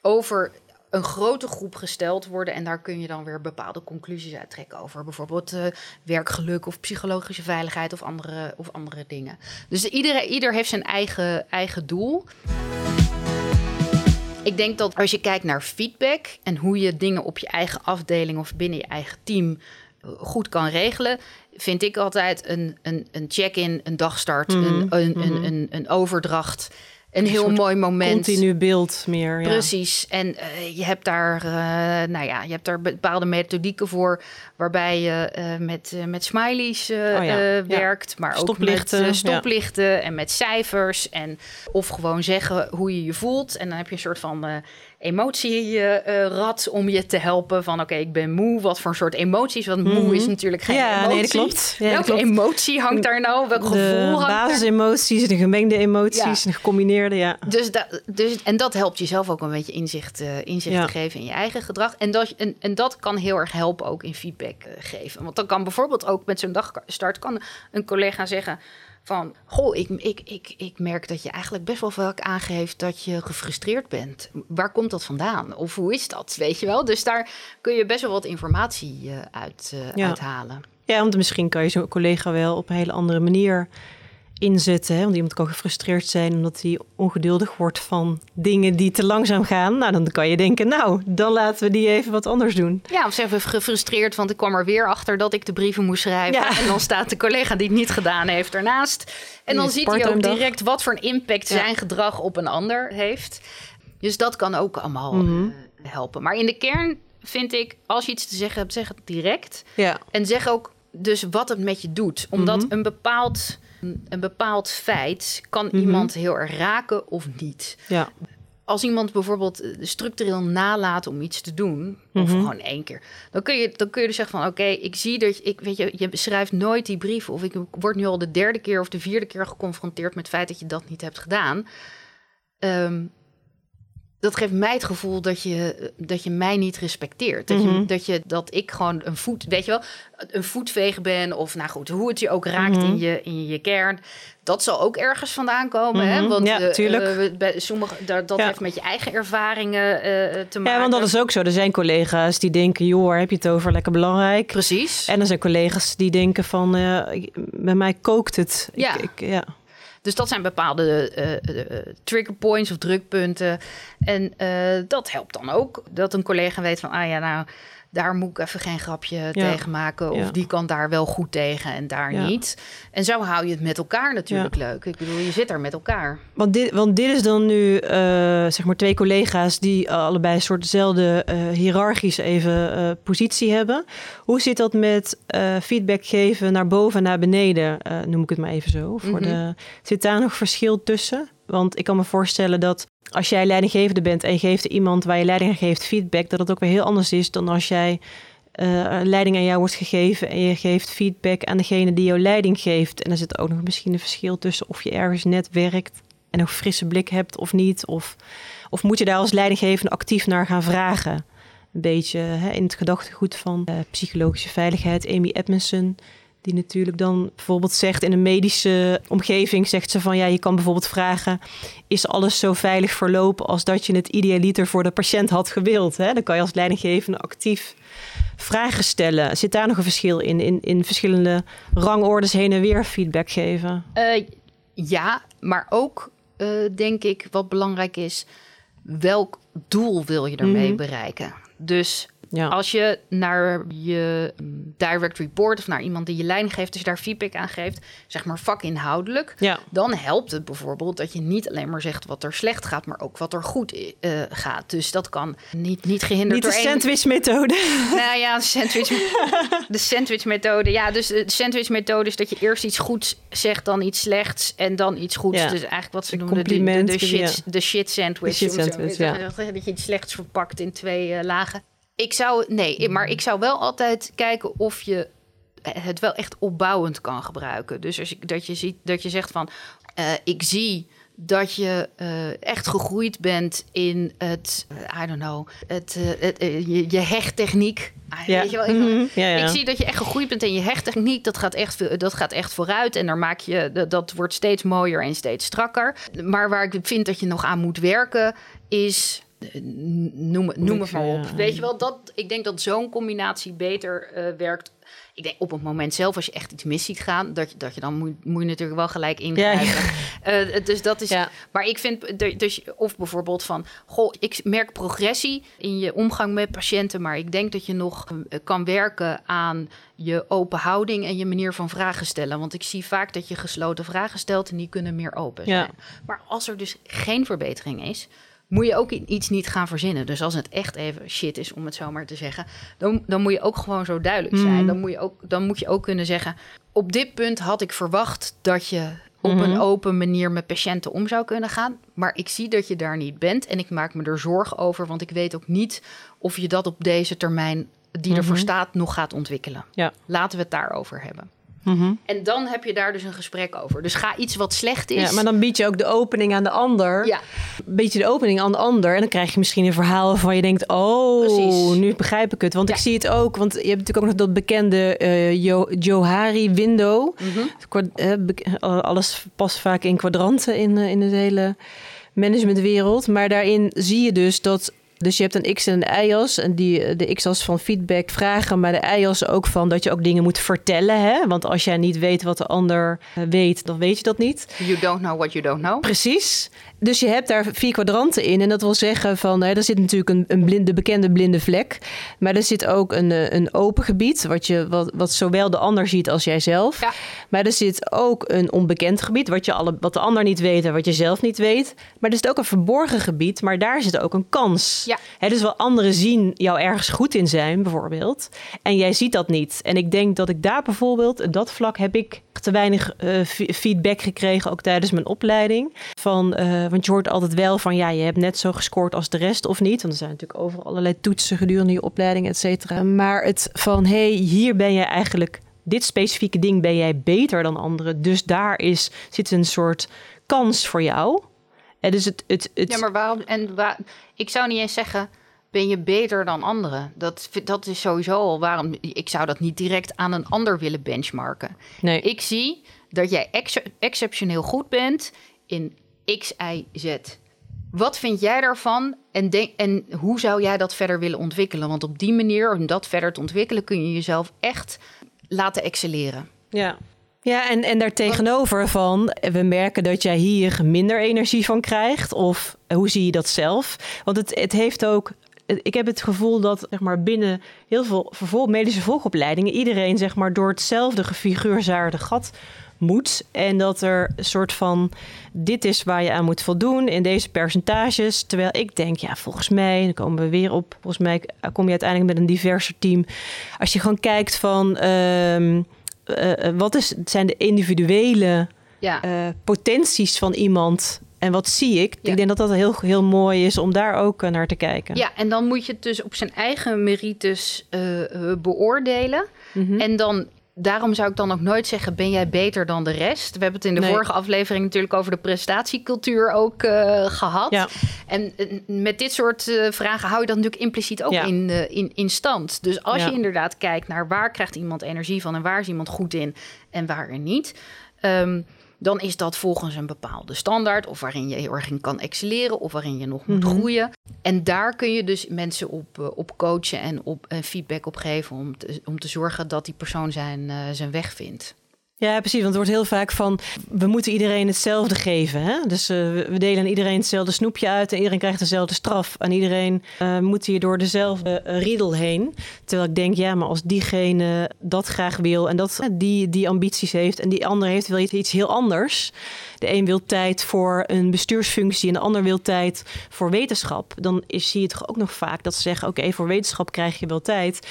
over een grote groep gesteld worden. En daar kun je dan weer bepaalde conclusies uit trekken over bijvoorbeeld uh, werkgeluk of psychologische veiligheid of andere, of andere dingen. Dus iedereen, ieder heeft zijn eigen, eigen doel. Ik denk dat als je kijkt naar feedback en hoe je dingen op je eigen afdeling of binnen je eigen team eh, goed kan regelen, vind ik altijd een, een, een check-in, een dagstart, een, mhm, een, mhm. een, een, overdracht een heel mooi moment. Continu beeld meer. Ja. Precies. En uh, je hebt daar, uh, nou ja, je hebt daar bepaalde methodieken voor, waarbij je uh, met, met smileys oh ja. werkt, maar ook met stoplichten en met cijfers en of gewoon zeggen hoe je je voelt. En dan heb je een soort van emotierad uh, om je te helpen van oké, ik ben moe. Wat voor een soort emoties? Want moe mhm. is natuurlijk geen ja, emotie. Nee, dat klopt. Ja, Welke emotie hangt daar nou? Welk gevoel hangt basisemoties, de gemengde emoties, de gecombineerde, ja. Dus, dat, dus, en dat helpt jezelf ook een beetje inzicht, uh, inzicht te geven in je eigen gedrag. En dat, en, en dat kan heel erg helpen ook in feedback uh, geven. Want dan kan bijvoorbeeld ook met zo'n dagstart kan een collega zeggen van, goh, ik, ik, ik, ik merk dat je eigenlijk best wel vaak aangeeft dat je gefrustreerd bent. Waar komt dat vandaan? Of hoe is dat? Weet je wel? Dus daar kun je best wel wat informatie uh, uit, uh, ja. uithalen. Ja, want misschien kan je zo'n collega wel op een hele andere manier inzetten. Hè? Want iemand kan gefrustreerd zijn omdat hij ongeduldig wordt van dingen die te langzaam gaan. Nou, dan kan je denken, nou, dan laten we die even wat anders doen. Ja, of ze even gefrustreerd, want ik kwam er weer achter dat ik de brieven moest schrijven. Ja. En dan staat de collega die het niet gedaan heeft ernaast. En dan ziet hij ook direct wat voor een impact zijn gedrag op een ander heeft. Dus dat kan ook allemaal mhm. eh, helpen. Maar in de kern vind ik, als je iets te zeggen hebt, zeg het direct. Ja. En zeg ook dus wat het met je doet. Omdat mhm. een bepaald een bepaald feit kan mhm. iemand heel erg raken of niet. Ja. Als iemand bijvoorbeeld eh, structureel nalaat om iets te doen, of mhm. gewoon één keer, dan kun je, dan kun je dus zeggen van oké, ik zie dat je, ik weet je, je schrijft nooit die brief, of ik word nu al de derde keer of de vierde keer geconfronteerd met het feit dat je dat niet hebt gedaan. Um, dat geeft mij het gevoel dat je, dat je mij niet respecteert. Dat, je, mhm. dat, je, dat ik gewoon een voet, weet je wel, een voetveeg ben. Of nou goed, hoe het je ook raakt in, mhm. je, in je kern. Dat zal ook ergens vandaan komen. hè? Mhm. Want ja, uh, bij sommige, dat, dat heeft met je eigen ervaringen uh, te maken. Ja, want dat is ook zo. Er zijn collega's die denken, joh, heb je het over lekker belangrijk. Precies. En er zijn collega's die denken van, bij mij kookt het. Ja. Ik, ik, ja. Dus dat zijn bepaalde uh, trigger points of drukpunten. En dat helpt dan ook. Dat een collega weet van, ah ja, nou, daar moet ik even geen grapje tegen maken. Of die kan daar wel goed tegen en daar niet. En zo hou je het met elkaar natuurlijk leuk. Ik bedoel, je zit er met elkaar. Want dit, want dit is dan nu, uh, zeg maar, twee collega's die allebei een soort dezelfde uh, hiërarchische even uh, positie hebben. Hoe zit dat met feedback geven naar boven en naar beneden? noem ik het maar even zo. Voor mm -hmm. de, zit daar nog verschil tussen? Want ik kan me voorstellen dat als jij leidinggevende bent en je geeft iemand waar je leiding aan geeft feedback, dat het ook weer heel anders is dan als jij uh, leiding aan jou wordt gegeven en je geeft feedback aan degene die jou leiding geeft. En er zit ook nog misschien een verschil tussen of je ergens net werkt en een frisse blik hebt of niet. Of, of moet je daar als leidinggevende actief naar gaan vragen? Een beetje hè, in het gedachtegoed van uh, psychologische veiligheid, Amy Edmondson die natuurlijk dan bijvoorbeeld zegt in een medische omgeving, zegt ze van ja, je kan bijvoorbeeld vragen: is alles zo veilig verlopen als dat je het idealiter voor de patiënt had gewild? Hè? Dan kan je als leidinggevende actief vragen stellen. Zit daar nog een verschil in? In, in verschillende rangordes heen en weer feedback geven? Uh, ja, maar ook uh, denk ik wat belangrijk is, welk doel wil je ermee mm. bereiken? Dus ja. Als je naar je mm, direct report of naar iemand die je leiding geeft, als je daar feedback aan geeft, zeg maar vakinhoudelijk, ja. dan helpt het bijvoorbeeld dat je niet alleen maar zegt wat er slecht gaat, maar ook wat er goed uh, gaat. Dus dat kan niet, niet gehinderd niet de sandwich-methode. [LAUGHS] Nou ja, de sandwich, [LAUGHS] de sandwich-methode. Ja, dus de sandwich-methode is dat je eerst iets goeds zegt, dan iets slechts en dan iets goeds. Ja. Dus eigenlijk wat ze noemen de, de, de, shit, de shit sandwich. De shit sandwich ja. Dat je iets slechts verpakt in twee uh, lagen. Ik zou, nee, maar ik zou wel altijd kijken of je het wel echt opbouwend kan gebruiken. Dus als je, dat je ziet, dat je zegt van, uh, ik zie dat je uh, echt gegroeid bent in het, uh, I don't know, het, het je, je, hechttechniek. Ah, ja. Weet je wel? Ik, ja, ja. ik, zie dat je echt gegroeid bent in je hechttechniek. Dat gaat echt, dat gaat echt vooruit en daar maak je, dat wordt steeds mooier en steeds strakker. Maar waar ik vind dat je nog aan moet werken, is noem, noem het maar op. Weet je wel, dat, ik denk dat zo'n combinatie beter uh, werkt. Ik denk op het moment zelf, als je echt iets mis ziet gaan, dat je, dat je dan moet, moet je natuurlijk wel gelijk ingrijpen. Ja, ja. Uh, dus dat is. Ja. Maar ik vind, dus, of bijvoorbeeld van, goh, ik merk progressie in je omgang met patiënten, maar ik denk dat je nog kan werken aan je open houding en je manier van vragen stellen. Want ik zie vaak dat je gesloten vragen stelt en die kunnen meer open zijn. Maar als er dus geen verbetering is, moet je ook iets niet gaan verzinnen. Dus als het echt even shit is, om het zo maar te zeggen, dan, dan moet je ook gewoon zo duidelijk zijn. Mhm. Dan, moet je ook, dan moet je ook kunnen zeggen: op dit punt had ik verwacht dat je op een mhm. open manier met patiënten om zou kunnen gaan. Maar ik zie dat je daar niet bent en ik maak me er zorgen over, want ik weet ook niet of je dat op deze termijn die ervoor mhm. staat nog gaat ontwikkelen. Ja. Laten we het daarover hebben. Mhm. En dan heb je daar dus een gesprek over. Dus ga iets wat slecht is. Ja, maar dan bied je ook de opening aan de ander. Ja. Bied je de opening aan de ander. En dan krijg je misschien een verhaal waarvan je denkt: Oh, nu begrijp ik het. Want ik zie het ook. Want je hebt natuurlijk ook nog dat bekende uh, Johari window. Mm alles past vaak in kwadranten in, in de hele managementwereld. Maar daarin zie je dus dat dus je hebt een X en een Y-as. En die, de X-as van feedback vragen, maar de Y-as ook van dat je ook dingen moet vertellen. Hè? Want als jij niet weet wat de ander eh, weet, dan weet je dat niet. You don't know what you don't know. Precies. Dus je hebt daar vier kwadranten in. En dat wil zeggen van, hè, er zit natuurlijk een, een blinde, bekende blinde vlek. Maar er zit ook een, eh, een open gebied, wat, je, wat, wat zowel de ander ziet als jijzelf. Ja. Maar er zit ook een onbekend gebied, wat, je alle, wat de ander niet weet en wat je zelf niet weet. Maar er zit ook een verborgen gebied, maar daar zit ook een kans. Ja. Hè, dus wel anderen zien jou ergens goed in zijn, bijvoorbeeld. En jij ziet dat niet. En ik denk dat ik daar bijvoorbeeld, dat vlak heb ik te weinig uh, feedback gekregen, ook tijdens mijn opleiding. Van, uh, want je hoort altijd wel van, ja, je hebt net zo gescoord als de rest of niet. Want er zijn natuurlijk overal allerlei toetsen gedurende je opleiding, et cetera. Maar het van, hey, hier ben je eigenlijk, dit specifieke ding ben jij beter dan anderen. Dus daar is, zit een soort kans voor jou. En dus het, het, het... Ja, maar waarom, en waar, ik zou niet eens zeggen ben je beter dan anderen. Dat, dat is sowieso al waarom ik zou dat niet direct aan een ander willen benchmarken. Nee. Ik zie dat jij ex exceptioneel goed bent in X, Y, Z. Wat vind jij daarvan en, denk, en hoe zou jij dat verder willen ontwikkelen? Want op die manier, om dat verder te ontwikkelen, kun je jezelf echt laten excelleren. Ja, Ja, en, en daartegenover van, we merken dat jij hier minder energie van krijgt. Of hoe zie je dat zelf? Want het, het heeft ook ik heb het gevoel dat zeg maar, binnen heel veel medische volgopleidingen iedereen zeg maar, door hetzelfde gefiguurzaarde gat moet. En dat er een soort van: dit is waar je aan moet voldoen in deze percentages. Terwijl ik denk, ja, volgens mij, dan komen we weer op. Volgens mij kom je uiteindelijk met een diverser team. Als je gewoon kijkt van. Ehm, uh, wat is, zijn de individuele ja. uh, potenties van iemand en wat zie ik? Ik denk dat dat heel, heel mooi is om daar ook naar te kijken. Ja, en dan moet je het dus op zijn eigen merites beoordelen. Mm En dan daarom zou ik dan ook nooit zeggen: ben jij beter dan de rest? We hebben het in de vorige aflevering natuurlijk over de prestatiecultuur ook uh, gehad. Ja. En met dit soort uh, vragen hou je dat natuurlijk impliciet ook in, uh, in, in stand. Dus als ja. je inderdaad kijkt naar waar krijgt iemand energie van en waar is iemand goed in en waar er niet. Um, dan is dat volgens een bepaalde standaard, of waarin je heel erg in kan excelleren, of waarin je nog moet mhm. groeien. En daar kun je dus mensen op, uh, op coachen en op uh, feedback op geven om te, om te zorgen dat die persoon zijn, uh, zijn weg vindt. Ja, precies. Want het wordt heel vaak van we moeten iedereen hetzelfde geven. Hè? Dus uh, we delen iedereen hetzelfde snoepje uit en iedereen krijgt dezelfde straf. En iedereen uh, moet hier door dezelfde riedel heen. Terwijl ik denk, ja, maar als diegene dat graag wil en dat die, die ambities heeft en die ander heeft wel iets heel anders de een wil tijd voor een bestuursfunctie en de ander wil tijd voor wetenschap. Dan zie je toch ook nog vaak dat ze zeggen: oké, voor wetenschap krijg je wel tijd.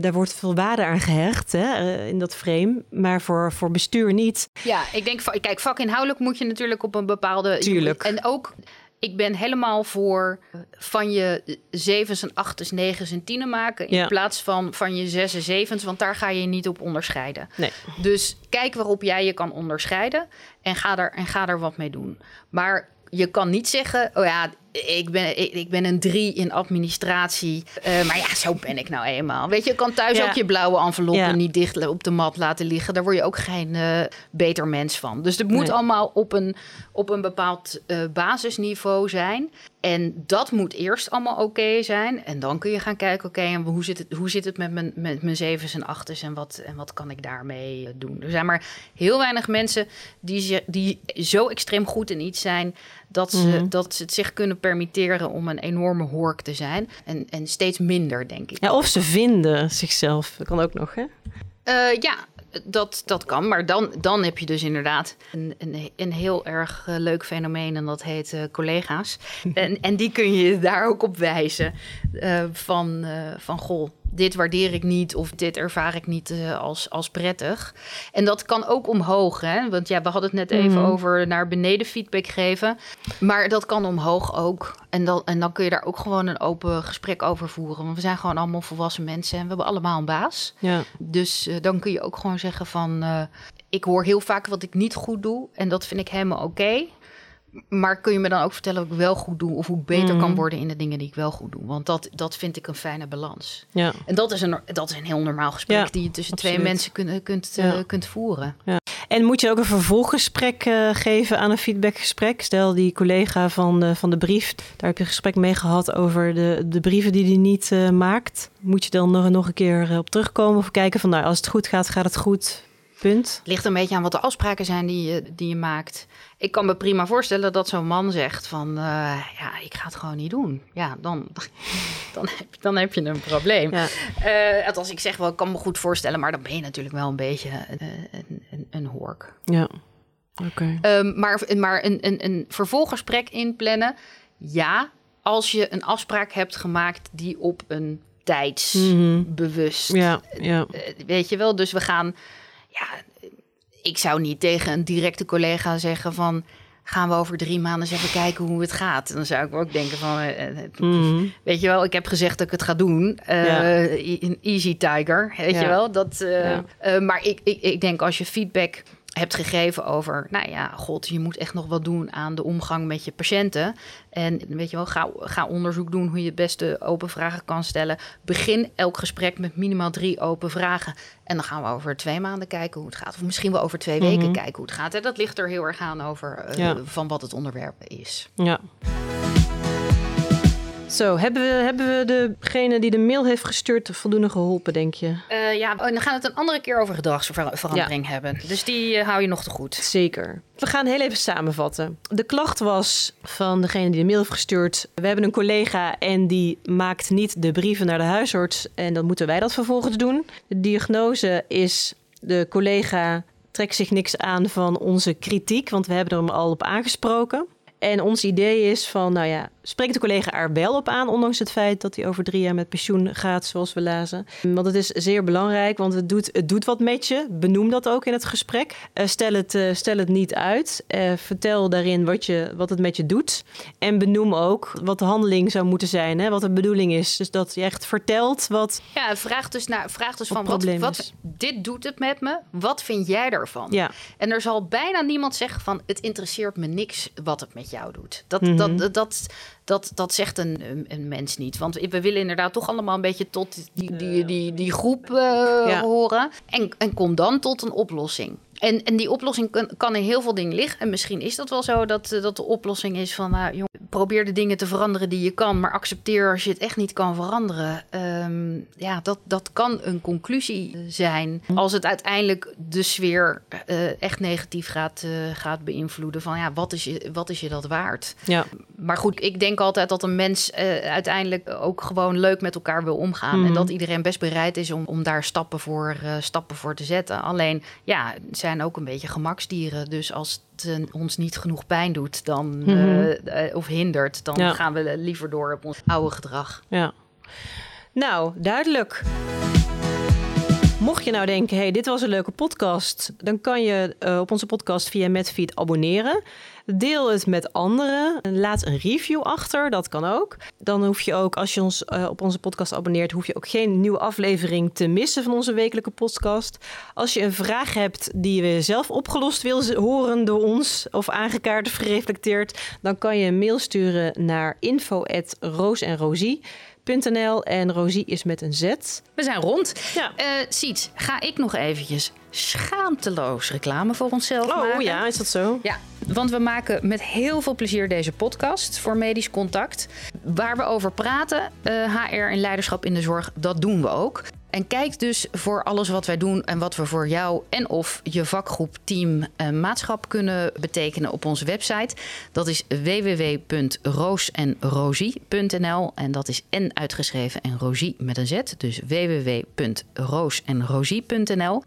Daar wordt veel waarde aan gehecht hè, in dat frame, maar voor, voor bestuur niet. Ja, ik denk, kijk, vakinhoudelijk moet je natuurlijk op een bepaalde. Tuurlijk. En ook ik ben helemaal voor van je zevens en achtens, negens en tienen maken. In plaats van van je zes en zevens, want daar ga je niet op onderscheiden. Nee. Dus kijk waarop jij je kan onderscheiden en ga, er, en ga er wat mee doen. Maar je kan niet zeggen, oh ja, ik ben, ik, ik, ben een drie in administratie. Uh, maar ja, zo ben ik nou eenmaal. Weet je, je kan thuis ook je blauwe enveloppen ja. niet dicht op de mat laten liggen. Daar word je ook geen uh, beter mens van. Dus het moet nee. allemaal op een, op een bepaald uh, basisniveau zijn. En dat moet eerst allemaal oké okay zijn. En dan kun je gaan kijken, oké, okay, en hoe zit het, hoe zit het met mijn, met mijn zevens en achters en wat, en wat kan ik daarmee doen? Er zijn maar heel weinig mensen die, die zo extreem goed in iets zijn dat ze, mm. dat ze het zich kunnen permitteren om een enorme hork te zijn. En, en steeds minder, denk ik. Ja, of ze vinden zichzelf. Dat kan ook nog, hè? Uh, ja, dat, dat kan. Maar dan, dan heb je dus inderdaad een, een, een heel erg uh, leuk fenomeen. En dat heet uh, collega's. [LAUGHS] en, en die kun je daar ook op wijzen. van, van goh, dit waardeer ik niet of dit ervaar ik niet uh, als, als prettig. En dat kan ook omhoog, hè? want ja, we hadden het net even mm. over naar beneden feedback geven. Maar dat kan omhoog ook. En dan, en dan kun je daar ook gewoon een open gesprek over voeren. Want we zijn gewoon allemaal volwassen mensen en we hebben allemaal een baas. Ja. Dus uh, dan kun je ook gewoon zeggen van... Uh, ik hoor heel vaak wat ik niet goed doe en dat vind ik helemaal oké. Okay. Maar kun je me dan ook vertellen wat ik wel goed doe of hoe ik beter kan worden in de dingen die ik wel goed doe? Want dat, dat vind ik een fijne balans. Ja. En dat is, een, dat is een heel normaal gesprek ja, die je tussen absoluut. twee mensen kun, kunt, ja. uh, kunt voeren. Ja. En moet je ook een vervolggesprek uh, geven aan een feedbackgesprek? Stel die collega van de, van de brief, daar heb je een gesprek mee gehad over de, de brieven die hij niet maakt. Moet je dan nog, nog een keer op terugkomen of kijken van nou, als het goed gaat, gaat het goed? Punt. Ligt een beetje aan wat de afspraken zijn die je, die je maakt. Ik kan me prima voorstellen dat zo'n man zegt van... Uh, ja, ik ga het gewoon niet doen. Ja, dan, [LAUGHS] dan, heb, dan heb je een probleem. Ja. Uh, als ik zeg wel, ik kan me goed voorstellen... maar dan ben je natuurlijk wel een beetje een, een, een, een hork. Ja, oké. Okay. Um, maar maar een, een, een vervolggesprek inplannen... ja, als je een afspraak hebt gemaakt die op een tijdsbewust... Mm -hmm. ja, ja. Weet je wel, dus we gaan ja, ik zou niet tegen een directe collega zeggen van gaan we over drie maanden eens even kijken hoe het gaat. Dan zou ik ook denken van, mm. weet je wel, ik heb gezegd dat ik het ga doen. Uh, ja. Easy tiger, weet ja. je wel. Dat, uh, ja. uh, maar ik, ik, ik denk als je feedback hebt gegeven over, nou ja, god, je moet echt nog wat doen aan de omgang met je patiënten. En weet je wel, ga, ga onderzoek doen hoe je het beste open vragen kan stellen. Begin elk gesprek met minimaal drie open vragen. En dan gaan we over twee maanden kijken hoe het gaat. Of misschien wel over twee weken mm-hmm. kijken hoe het gaat. En dat ligt er heel erg aan over uh, ja. van wat het onderwerp is. Ja. Zo, hebben we, hebben we degene die de mail heeft gestuurd voldoende geholpen, denk je? Uh, ja, dan gaan we het een andere keer over gedragsverandering hebben. Dus die uh, hou je nog te goed. Zeker. We gaan heel even samenvatten. De klacht was van degene die de mail heeft gestuurd. We hebben een collega en die maakt niet de brieven naar de huisarts. En dan moeten wij dat vervolgens doen. De diagnose is de collega trekt zich niks aan van onze kritiek, want we hebben er hem al op aangesproken. En ons idee is van, nou ja, spreekt de collega er wel op aan, ondanks het feit dat hij over drie jaar met pensioen gaat, zoals we lazen. Want het is zeer belangrijk, want het doet, het doet wat met je. Benoem dat ook in het gesprek. Uh, stel, het, uh, stel het niet uit. Uh, vertel daarin wat, je, wat het met je doet. En benoem ook wat de handeling zou moeten zijn, hè, wat de bedoeling is. Dus dat je echt vertelt wat. Ja, vraag dus, naar, vraag dus van wat, wat, dit doet het met me. Wat vind jij ervan? Ja. En er zal bijna niemand zeggen van het interesseert me niks wat het met jou doet. Dat, mm -hmm. dat, dat, dat, dat zegt een, een mens niet. Want we willen inderdaad toch allemaal een beetje tot die, die, die, die groep uh, ja. horen. En, en kom dan tot een oplossing. En, en die oplossing kan, kan, in heel veel dingen liggen. En misschien is dat wel zo dat, dat de oplossing is van... Nou, jong, probeer de dingen te veranderen die je kan... maar accepteer als je het echt niet kan veranderen. Um, ja, dat, dat kan een conclusie zijn... als het uiteindelijk de sfeer uh, echt negatief gaat, uh, gaat beïnvloeden. Van ja, wat is, je, wat is je dat waard? Ja. Maar goed, ik denk altijd dat een mens uh, uiteindelijk ook gewoon leuk met elkaar wil omgaan. Mm. En dat iedereen best bereid is om, om daar stappen voor, stappen voor te zetten. Alleen, ja, zij zijn ook een beetje gemaksdieren. Dus als het uh, ons niet genoeg pijn doet dan, mm -hmm. uh, of hindert, dan ja. gaan we liever door op ons oude gedrag. Ja. Nou, duidelijk. Mocht je nou denken, hey, dit was een leuke podcast, dan kan je uh, op onze podcast via Medfeed abonneren. Deel het met anderen. Laat een review achter, dat kan ook. Dan hoef je ook, als je ons uh, op onze podcast abonneert, hoef je ook geen nieuwe aflevering te missen van onze wekelijke podcast. Als je een vraag hebt die je zelf opgelost wil horen door ons, of aangekaart of gereflecteerd, dan kan je een mail sturen naar info@roosenrosie. .nl en Rosie is met een Z. We zijn rond. Ja. Uh, Siet, ga ik nog eventjes schaamteloos reclame voor onszelf oh, maken? Oh ja, is dat zo? Ja, want we maken met heel veel plezier deze podcast voor Medisch Contact. Waar we over praten, uh, HR en leiderschap in de zorg, dat doen we ook. En kijk dus voor alles wat wij doen en wat we voor jou en of je vakgroep, team en maatschap kunnen betekenen op onze website. Dat is www.roosenrosie.nl en dat is N uitgeschreven en Rosie met een Z. Dus www.roosenrosie.nl.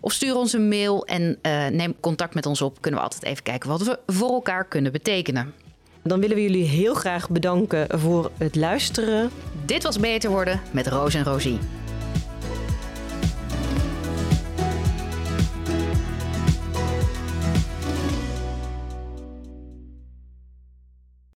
Of stuur ons een mail en uh, neem contact met ons op. Kunnen we altijd even kijken wat we voor elkaar kunnen betekenen. Dan willen we jullie heel graag bedanken voor het luisteren. Dit was Beter Worden met Roos en Rosie.